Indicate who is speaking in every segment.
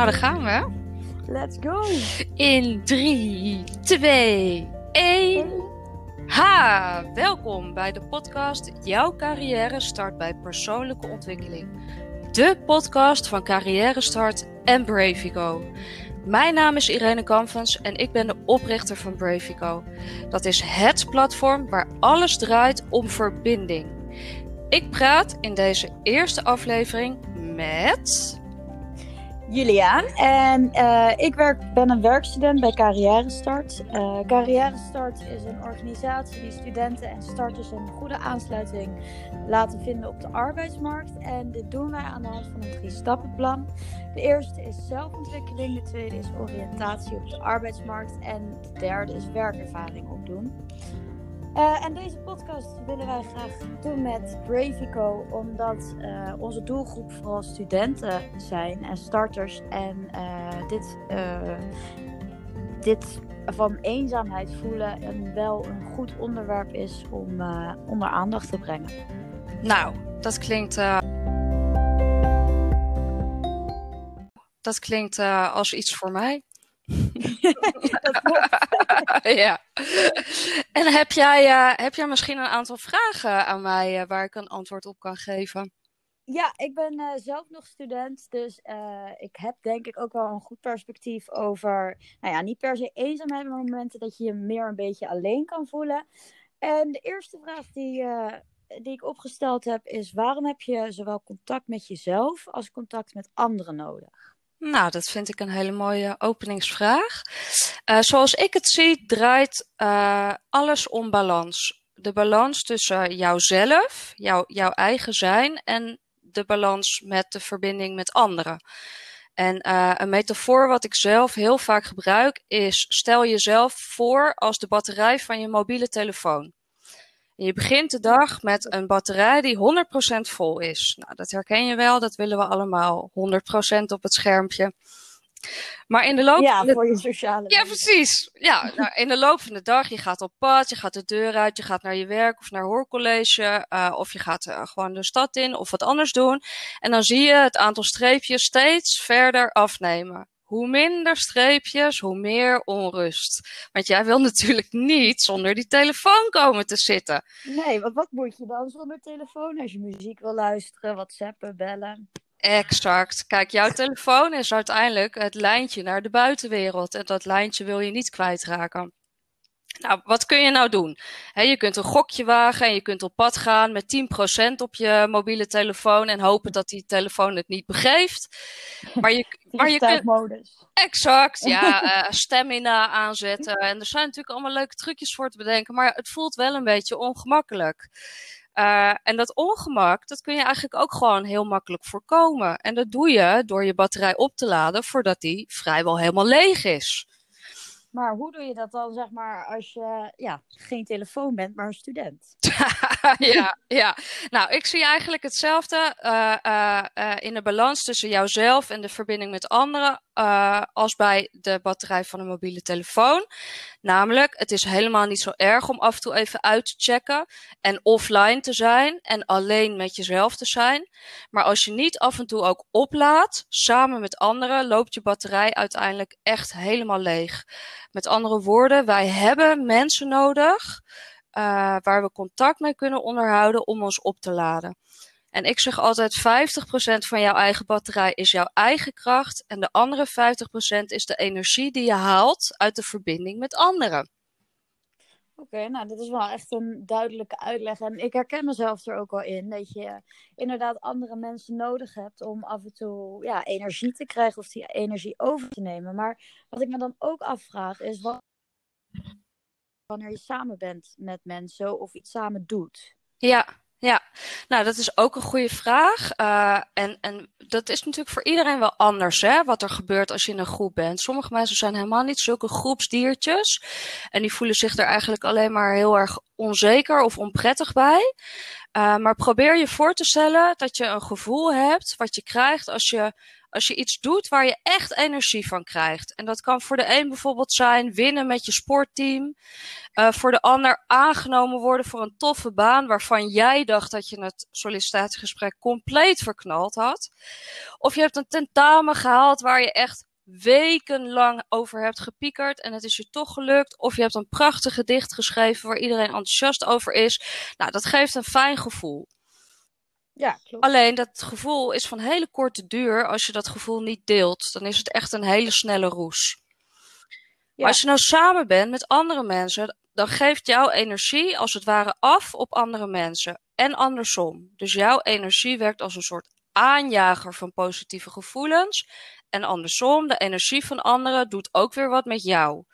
Speaker 1: Nou, daar gaan we.
Speaker 2: Let's go.
Speaker 1: In 3, 2, 1. Ha! Welkom bij de podcast Jouw carrière start bij persoonlijke ontwikkeling. De podcast van Carrière Start en Bravigo. Mijn naam is Irene Kamfens en ik ben de oprichter van Bravigo. Dat is het platform waar alles draait om verbinding. Ik praat in deze eerste aflevering met.
Speaker 2: Juliaan. En uh, ik werk, ben een werkstudent bij Carrière Start. Uh, Carrière Start is een organisatie die studenten en starters een goede aansluiting laten vinden op de arbeidsmarkt. En dit doen wij aan de hand van een drie-stappenplan. De eerste is zelfontwikkeling, de tweede is oriëntatie op de arbeidsmarkt en de derde is werkervaring opdoen. Uh, en deze podcast willen wij graag doen met Bravico, omdat uh, onze doelgroep vooral studenten zijn en starters. En uh, dit, dit van eenzaamheid voelen een wel een goed onderwerp is om onder aandacht te brengen.
Speaker 1: Nou, dat klinkt. dat klinkt als iets voor mij. ja. En heb jij, uh, heb jij misschien een aantal vragen aan mij uh, waar ik een antwoord op kan geven?
Speaker 2: Ja, ik ben uh, zelf nog student, dus ik heb denk ik ook wel een goed perspectief over, nou ja, niet per se eenzaamheid, maar momenten dat je je meer een beetje alleen kan voelen. En de eerste vraag die, die ik opgesteld heb is, waarom heb je zowel contact met jezelf als contact met anderen nodig?
Speaker 1: Nou, dat vind ik een hele mooie openingsvraag. Uh, zoals ik het zie, draait uh, alles om balans. De balans tussen jouzelf, jou, jouw eigen zijn en de balans met de verbinding met anderen. En uh, een metafoor wat ik zelf heel vaak gebruik is: stel jezelf voor als de batterij van je mobiele telefoon. Je begint de dag met een batterij die 100% vol is. Nou, dat herken je wel, dat willen we allemaal. 100% op het schermpje. Maar in de loop
Speaker 2: ja,
Speaker 1: van de...
Speaker 2: voor je sociale
Speaker 1: Ja, precies. Ja, nou, in de loop van de dag, je gaat op pad, je gaat de deur uit, je gaat naar je werk of naar hoorcollege, uh, of je gaat uh, gewoon de stad in of wat anders doen. En dan zie je het aantal streepjes steeds verder afnemen hoe minder streepjes, hoe meer onrust. Want jij wil natuurlijk niet zonder die telefoon komen te zitten.
Speaker 2: Nee, want wat moet je dan zonder telefoon als je muziek wil luisteren, whatsappen, bellen?
Speaker 1: Exact. Kijk, jouw telefoon is uiteindelijk het lijntje naar de buitenwereld. En dat lijntje wil je niet kwijtraken. Nou, wat kun je nou doen? He, je kunt een gokje wagen en je kunt op pad gaan met 10% op je mobiele telefoon en hopen dat die telefoon het niet begeeft.
Speaker 2: Maar je, maar je kunt.
Speaker 1: Exact, ja. uh, stamina aanzetten. En er zijn natuurlijk allemaal leuke trucjes voor te bedenken, maar het voelt wel een beetje ongemakkelijk. Uh, en dat ongemak, dat kun je eigenlijk ook gewoon heel makkelijk voorkomen. En dat doe je door je batterij op te laden voordat die vrijwel helemaal leeg is.
Speaker 2: Maar hoe doe je dat dan, zeg maar, als je ja, geen telefoon bent, maar een student?
Speaker 1: ja, ja, nou, ik zie eigenlijk hetzelfde uh, uh, uh, in de balans tussen jouzelf en de verbinding met anderen als bij de batterij van een mobiele telefoon. Namelijk, het is helemaal niet zo erg om af en toe even uit te checken en offline te zijn en alleen met jezelf te zijn. Maar als je niet af en toe ook oplaadt, samen met anderen, loopt je batterij uiteindelijk echt helemaal leeg. Met andere woorden, wij hebben mensen nodig uh, waar we contact mee kunnen onderhouden om ons op te laden. En ik zeg altijd 50% van jouw eigen batterij is jouw eigen kracht en de andere 50% is de energie die je haalt uit de verbinding met anderen.
Speaker 2: Oké, okay, nou, dat is wel echt een duidelijke uitleg. En ik herken mezelf er ook wel in. Dat je inderdaad andere mensen nodig hebt om af en toe ja, energie te krijgen of die energie over te nemen. Maar wat ik me dan ook afvraag is, wat wanneer je samen bent met mensen of iets samen doet?
Speaker 1: Ja, ja, nou dat is ook een goede vraag. Uh, en, en dat is natuurlijk voor iedereen wel anders, hè, wat er gebeurt als je in een groep bent. Sommige mensen zijn helemaal niet zulke groepsdiertjes. En die voelen zich er eigenlijk alleen maar heel erg onzeker of onprettig bij. Uh, maar probeer je voor te stellen dat je een gevoel hebt wat je krijgt als je, als je iets doet waar je echt energie van krijgt. En dat kan voor de een bijvoorbeeld zijn winnen met je sportteam. Uh, voor de ander aangenomen worden voor een toffe baan waarvan jij dacht dat je het sollicitatiegesprek compleet verknald had. Of je hebt een tentamen gehaald waar je echt wekenlang over hebt gepiekerd en het is je toch gelukt. Of je hebt een prachtig gedicht geschreven waar iedereen enthousiast over is. Nou, dat geeft een fijn gevoel.
Speaker 2: Ja, klopt.
Speaker 1: Alleen dat gevoel is van hele korte duur. Als je dat gevoel niet deelt, dan is het echt een hele snelle roes. Ja. Als je nou samen bent met andere mensen, dan geeft jouw energie als het ware af op andere mensen. En andersom. Dus jouw energie werkt als een soort aanjager van positieve gevoelens. En andersom, de energie van anderen doet ook weer wat met jou.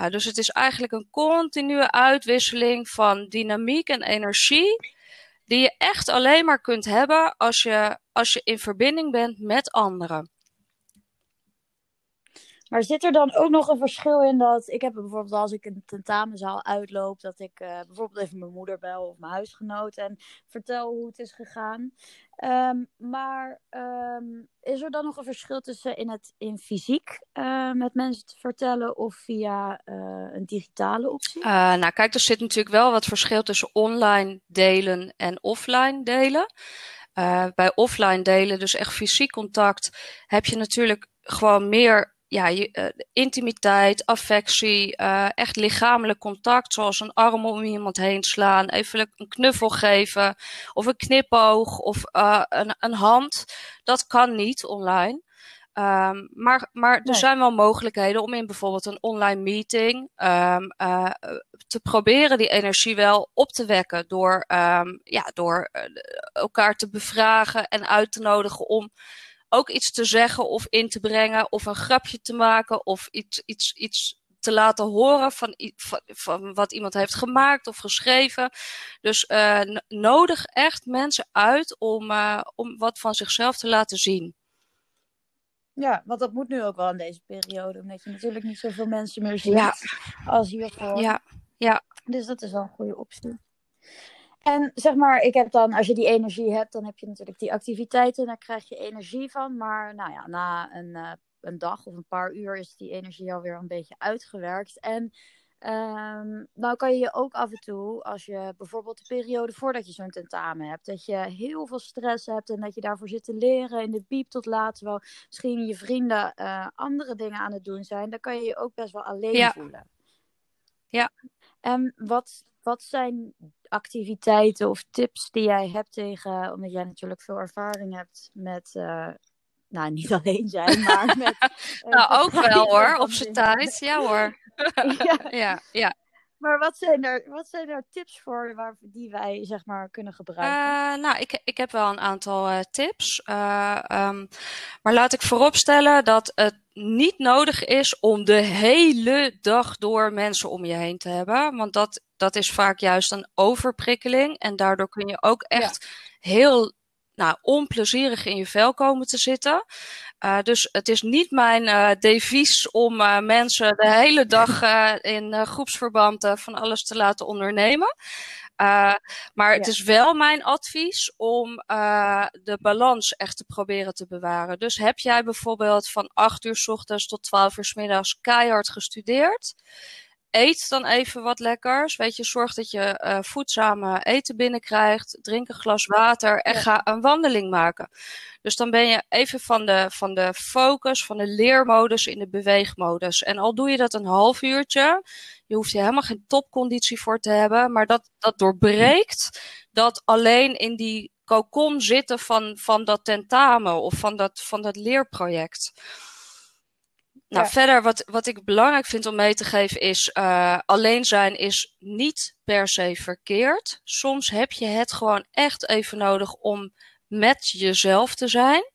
Speaker 1: Uh, dus het is eigenlijk een continue uitwisseling van dynamiek en energie. Die je echt alleen maar kunt hebben als je, als je in verbinding bent met anderen.
Speaker 2: Maar zit er dan ook nog een verschil in dat ik heb bijvoorbeeld als ik een tentamenzaal uitloop, dat ik uh, bijvoorbeeld even mijn moeder bel of mijn huisgenoot en vertel hoe het is gegaan. Um, maar um, is er dan nog een verschil tussen in het in fysiek uh, met mensen te vertellen of via uh, een digitale optie?
Speaker 1: Nou, kijk, er zit natuurlijk wel wat verschil tussen online delen en offline delen. bij offline delen, dus echt fysiek contact, heb je natuurlijk gewoon meer ja, je, uh, intimiteit, affectie, uh, echt lichamelijk contact, zoals een arm om iemand heen slaan, even een knuffel geven, of een knipoog, of uh, een, een hand. Dat kan niet online. Um, maar maar er nee. zijn wel mogelijkheden om in bijvoorbeeld een online meeting um, te proberen die energie wel op te wekken door, um, ja, door elkaar te bevragen en uit te nodigen om ook iets te zeggen of in te brengen of een grapje te maken of iets, iets, iets te laten horen van, van, van wat iemand heeft gemaakt of geschreven. Dus uh, nodig echt mensen uit om, uh, om wat van zichzelf te laten zien.
Speaker 2: Ja, want dat moet nu ook wel in deze periode, omdat je natuurlijk niet zoveel mensen meer ziet ja. als hiervoor.
Speaker 1: Ja, ja.
Speaker 2: Dus dat is wel een goede optie. En zeg maar, ik heb dan, als je die energie hebt, dan heb je natuurlijk die activiteiten, daar krijg je energie van. Maar nou ja, na een, uh, een dag of een paar uur is die energie alweer een beetje uitgewerkt. En um, nou kan je je ook af en toe, als je bijvoorbeeld de periode voordat je zo'n tentamen hebt, dat je heel veel stress hebt en dat je daarvoor zit te leren in de piep tot laat, terwijl misschien je vrienden uh, andere dingen aan het doen zijn, dan kan je je ook best wel alleen
Speaker 1: ja.
Speaker 2: voelen.
Speaker 1: Ja.
Speaker 2: En wat, wat zijn activiteiten of tips die jij hebt tegen, omdat jij natuurlijk veel ervaring hebt met, uh, nou niet alleen zijn, maar met.
Speaker 1: Uh, nou, ook wel hoor, op zijn tijd. Ja hoor. ja. ja, ja.
Speaker 2: Maar wat zijn er, wat zijn er tips voor waar, die wij zeg maar kunnen gebruiken?
Speaker 1: Uh, nou, ik, ik heb wel een aantal uh, tips. Uh, um, maar laat ik vooropstellen dat het niet nodig is om de hele dag door mensen om je heen te hebben. Want dat, dat is vaak juist een overprikkeling. En daardoor kun je ook echt ja. heel nou, onplezierig in je vel komen te zitten. Uh, dus het is niet mijn uh, devies om uh, mensen de hele dag in groepsverband van alles te laten ondernemen. maar het ja. is wel mijn advies om de balans echt te proberen te bewaren. Dus heb jij bijvoorbeeld van 8 uur s ochtends tot 12 uur s middags keihard gestudeerd? Eet dan even wat lekkers. Weet je, zorg dat je uh, voedzame eten binnenkrijgt. Drink een glas water en ja. ga een wandeling maken. Dus dan ben je even van de, van de focus, van de leermodus in de beweegmodus. En al doe je dat een half uurtje, je hoeft je helemaal geen topconditie voor te hebben, maar dat, dat doorbreekt dat alleen in die cocon zitten van, van dat tentamen of van dat, van dat leerproject. Nou, ja. verder wat, wat ik belangrijk vind om mee te geven is, uh, alleen zijn is niet per se verkeerd. Soms heb je het gewoon echt even nodig om met jezelf te zijn.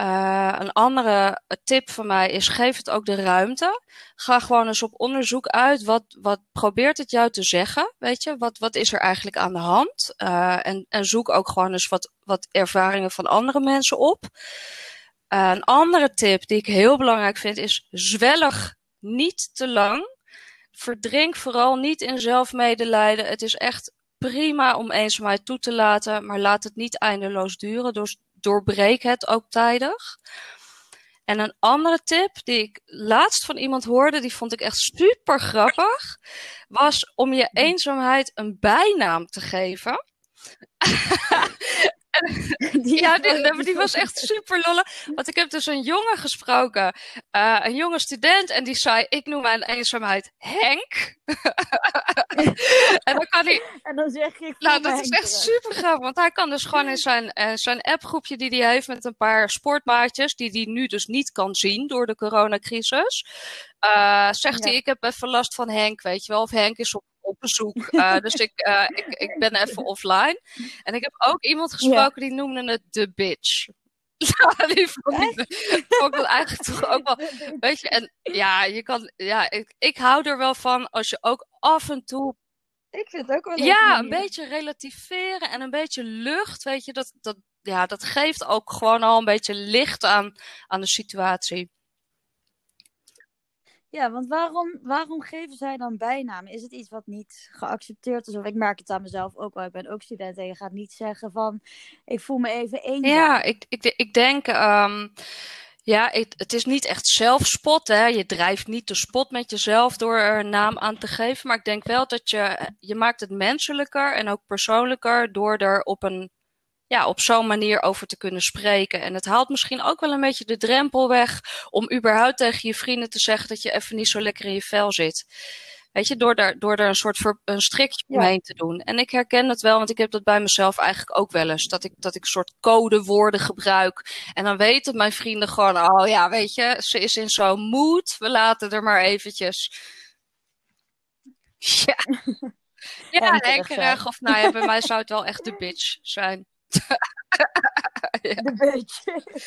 Speaker 1: Uh, een andere tip van mij is, geef het ook de ruimte. Ga gewoon eens op onderzoek uit. Wat, wat probeert het jou te zeggen? Weet je, wat, wat is er eigenlijk aan de hand? Uh, en, en zoek ook gewoon eens wat, wat ervaringen van andere mensen op. Uh, een andere tip die ik heel belangrijk vind is zwellig niet te lang. verdrink vooral niet in zelfmedelijden. Het is echt prima om eenzaamheid toe te laten, maar laat het niet eindeloos duren. Dus doorbreek het ook tijdig. En een andere tip die ik laatst van iemand hoorde, die vond ik echt super grappig, was om je eenzaamheid een bijnaam te geven. Die ja, die, die, was echt super lolle. Want ik heb dus een jongen gesproken, uh, een jonge student, en die zei: Ik noem mijn eenzaamheid Henk.
Speaker 2: en dan kan hij. En dan zeg ik.
Speaker 1: Nou, dat is echt super gaaf, want hij kan dus gewoon in zijn, uh, zijn appgroepje die hij heeft met een paar sportmaatjes, die hij nu dus niet kan zien door de coronacrisis. Uh, zegt hij: Ik heb even last van Henk, weet je wel. Of Henk is op op bezoek. Uh, dus ik, uh, ik, ik ben even offline. En ik heb ook iemand gesproken die noemde het de bitch. die vond ik, vond ik eigenlijk toch ook wel. Weet je, en ja, je kan. Ja, ik, ik hou er wel van als je ook af en toe.
Speaker 2: Ik vind het ook wel.
Speaker 1: Ja, een beetje relativeren en een beetje lucht. Weet je, dat, dat, ja, dat geeft ook gewoon al een beetje licht aan, aan de situatie.
Speaker 2: Ja, want waarom, waarom geven zij dan bijnamen? Is het iets wat niet geaccepteerd is? Of ik merk het aan mezelf ook wel. Ik ben ook student en je gaat niet zeggen van... ik voel me even eenzaam.
Speaker 1: Ja, ik, ik, ik denk... Um, ja, het, het is niet echt zelfspot. Hè? Je drijft niet de spot met jezelf door er een naam aan te geven. Maar ik denk wel dat je... Je maakt het menselijker en ook persoonlijker... door er op een ja, op zo'n manier over te kunnen spreken. En het haalt misschien ook wel een beetje de drempel weg om überhaupt tegen je vrienden te zeggen dat je even niet zo lekker in je vel zit. Weet je, door daar, door daar een soort ver, een strikje omheen te doen. En ik herken het wel, want ik heb dat bij mezelf eigenlijk ook wel eens. Dat ik, dat ik een soort codewoorden gebruik. En dan weten mijn vrienden gewoon, oh ja, weet je, ze is in zo'n mood. We laten er maar eventjes. Ja. Ja, henkerig. Of nou ja, bij mij zou het wel echt de bitch zijn.
Speaker 2: ja. De beetje.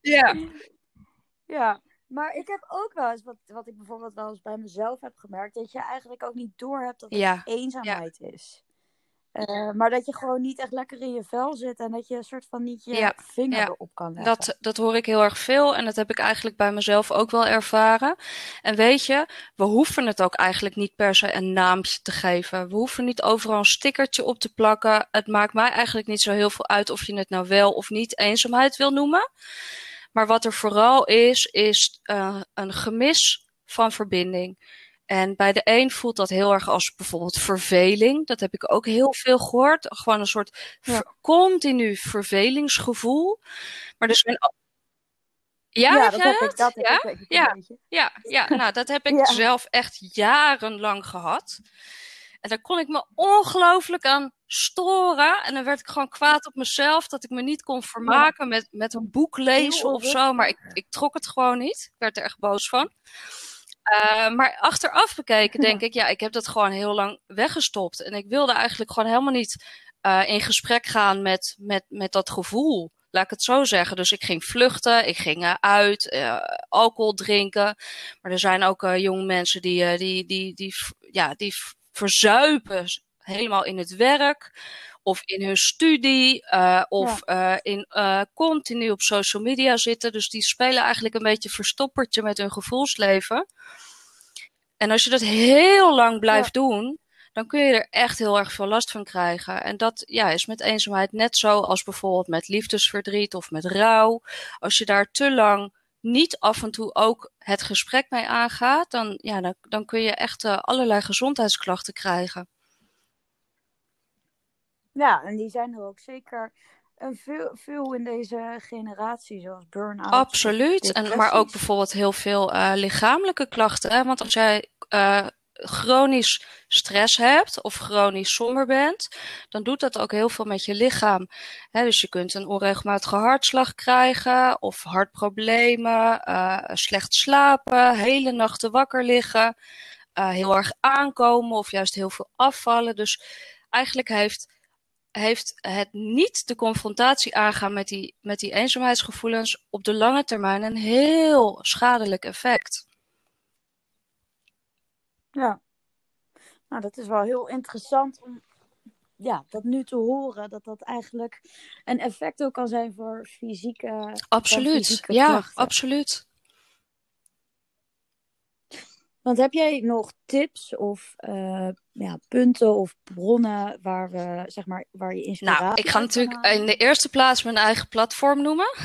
Speaker 1: Ja.
Speaker 2: Ja, maar ik heb ook wel eens, wat, wat ik bijvoorbeeld wel eens bij mezelf heb gemerkt, dat je eigenlijk ook niet door hebt dat het eenzaamheid is. Uh, maar dat je gewoon niet echt lekker in je vel zit en dat je een soort van niet je vinger erop kan leggen.
Speaker 1: Dat, dat hoor ik heel erg veel en dat heb ik eigenlijk bij mezelf ook wel ervaren. En weet je, we hoeven het ook eigenlijk niet per se een naampje te geven. We hoeven niet overal een stickertje op te plakken. Het maakt mij eigenlijk niet zo heel veel uit of je het nou wel of niet eenzaamheid wil noemen. Maar wat er vooral is, is uh, een gemis van verbinding. En bij de een voelt dat heel erg als bijvoorbeeld verveling. Dat heb ik ook heel veel gehoord. Gewoon een soort continu vervelingsgevoel. Maar dus zijn
Speaker 2: ja, ja, dat heb ik. Dat
Speaker 1: ja?
Speaker 2: heb ik
Speaker 1: ja, ja, ja, nou dat heb ik zelf echt jarenlang gehad. En daar kon ik me ongelooflijk aan storen. En dan werd ik gewoon kwaad op mezelf dat ik me niet kon vermaken met, met een boek lezen of zo. Maar ik, ik trok het gewoon niet. Ik werd er echt boos van. Uh, maar achteraf bekeken denk ik, ja, ik heb dat gewoon heel lang weggestopt. En ik wilde eigenlijk gewoon helemaal niet uh, in gesprek gaan met, met, met dat gevoel. Laat ik het zo zeggen. Dus ik ging vluchten, ik ging uh, uit, alcohol drinken. Maar er zijn ook jonge mensen die, die, die, die, ja, die verzuipen helemaal in het werk of in hun studie uh, of ja. uh, in uh, continu op social media zitten. Dus die spelen eigenlijk een beetje verstoppertje met hun gevoelsleven. En als je dat heel lang blijft ja. doen, dan kun je er echt heel erg veel last van krijgen. En dat ja, is met eenzaamheid net zo als bijvoorbeeld met liefdesverdriet of met rouw. Als je daar te lang niet af en toe ook het gesprek mee aangaat, dan, ja, dan, dan kun je echt allerlei gezondheidsklachten krijgen.
Speaker 2: Ja, en die zijn er ook zeker een veel, veel in deze generatie, zoals burn-out.
Speaker 1: Absoluut, en, maar ook bijvoorbeeld heel veel uh, lichamelijke klachten. Hè? Want als jij uh, chronisch stress hebt of chronisch somber bent, dan doet dat ook heel veel met je lichaam. Dus je kunt een onregelmatige hartslag krijgen of hartproblemen, uh, slecht slapen, hele nachten wakker liggen, heel erg aankomen of juist heel veel afvallen. Dus eigenlijk heeft heeft het niet de confrontatie aangaan met die, met die eenzaamheidsgevoelens op de lange termijn een heel schadelijk effect.
Speaker 2: Ja, nou dat is wel heel interessant om ja, dat nu te horen. Dat dat eigenlijk een effect ook kan zijn voor fysieke
Speaker 1: Absoluut,
Speaker 2: fysieke
Speaker 1: ja, absoluut.
Speaker 2: Want heb jij nog tips of uh, ja, punten of bronnen waar, we, zeg maar, waar je inspiratie
Speaker 1: Nou, ik ga natuurlijk in de eerste plaats mijn eigen platform noemen.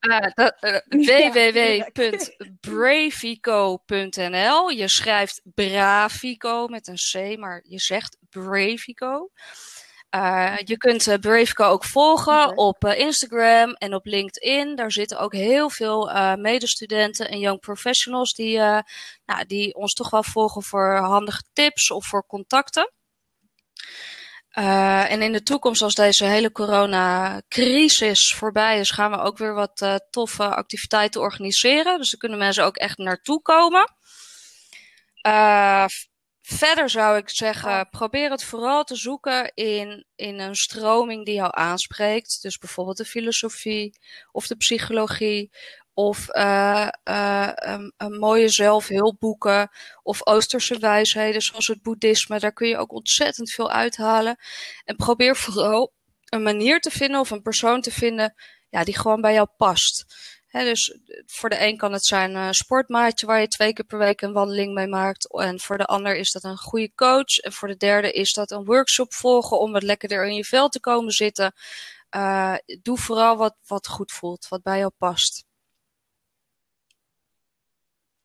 Speaker 1: uh, uh, www.bravico.nl. Je schrijft Bravico met een C, maar je zegt Bravico. Uh, je kunt uh, Braveco ook volgen op uh, Instagram en op LinkedIn. Daar zitten ook heel veel medestudenten en young professionals die, nou, die ons toch wel volgen voor handige tips of voor contacten. en in de toekomst, als deze hele coronacrisis voorbij is, gaan we ook weer wat toffe activiteiten organiseren. Dus daar kunnen mensen ook echt naartoe komen. Verder zou ik zeggen, probeer het vooral te zoeken in, in een stroming die jou aanspreekt. Dus bijvoorbeeld de filosofie of de psychologie of uh, uh, een, een, mooie zelfhulpboeken of Oosterse wijsheden zoals het boeddhisme. Daar kun je ook ontzettend veel uithalen. En probeer vooral een manier te vinden of een persoon te vinden ja, die gewoon bij jou past dus voor de een kan het zijn een sportmaatje waar je twee keer per week een wandeling mee maakt. En voor de ander is dat een goede coach. En voor de derde is dat een workshop volgen om wat lekkerder in je vel te komen zitten. Uh, doe vooral wat, wat goed voelt, wat bij jou past.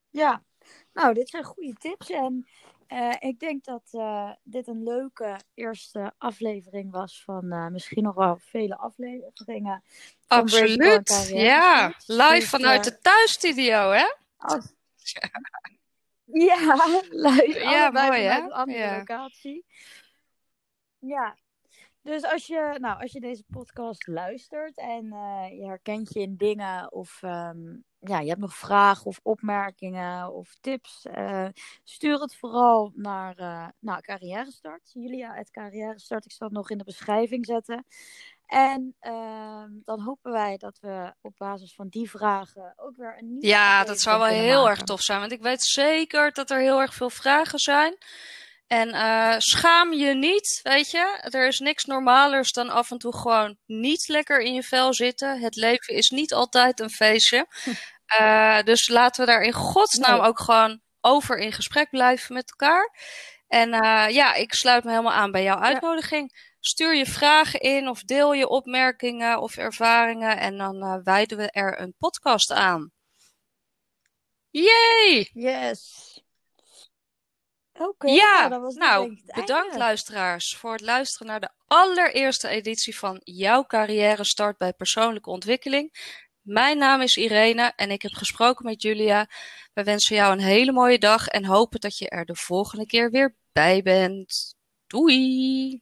Speaker 2: Ja, nou, dit zijn goede tips. En uh, ik denk dat uh, dit een leuke eerste aflevering was van uh, misschien nog wel vele afleveringen.
Speaker 1: Absoluut, ja. Live dus, vanuit de thuisstudio, hè?
Speaker 2: Als... ja, live.
Speaker 1: Ja, mooi, hè?
Speaker 2: Een andere ja. locatie. Ja, dus als je, nou, als je deze podcast luistert en je herkent je in dingen of um, ja, je hebt nog vragen of opmerkingen of tips, uh, stuur het vooral naar, uh, naar Carrière Start. Julia, het Carrière Start. Ik zal het nog in de beschrijving zetten. En uh, dan hopen wij dat we op basis van die vragen ook weer een nieuwe.
Speaker 1: Ja, dat zou wel heel erg tof zijn. Want ik weet zeker dat er heel erg veel vragen zijn. En uh, schaam je niet, weet je. Er is niks normalers dan af en toe gewoon niet lekker in je vel zitten. Het leven is niet altijd een feestje. Uh, dus laten we daar in godsnaam ook gewoon over in gesprek blijven met elkaar. En uh, ja, ik sluit me helemaal aan bij jouw uitnodiging. Stuur je vragen in of deel je opmerkingen of ervaringen. En dan wijden we er een podcast aan. Yay!
Speaker 2: Yes!
Speaker 1: Okay, ja, nou, nou bedankt luisteraars voor het luisteren naar de allereerste editie van jouw carrière start bij persoonlijke ontwikkeling. Mijn naam is Irene en ik heb gesproken met Julia. We wensen jou een hele mooie dag en hopen dat je er de volgende keer weer bij bent. Doei!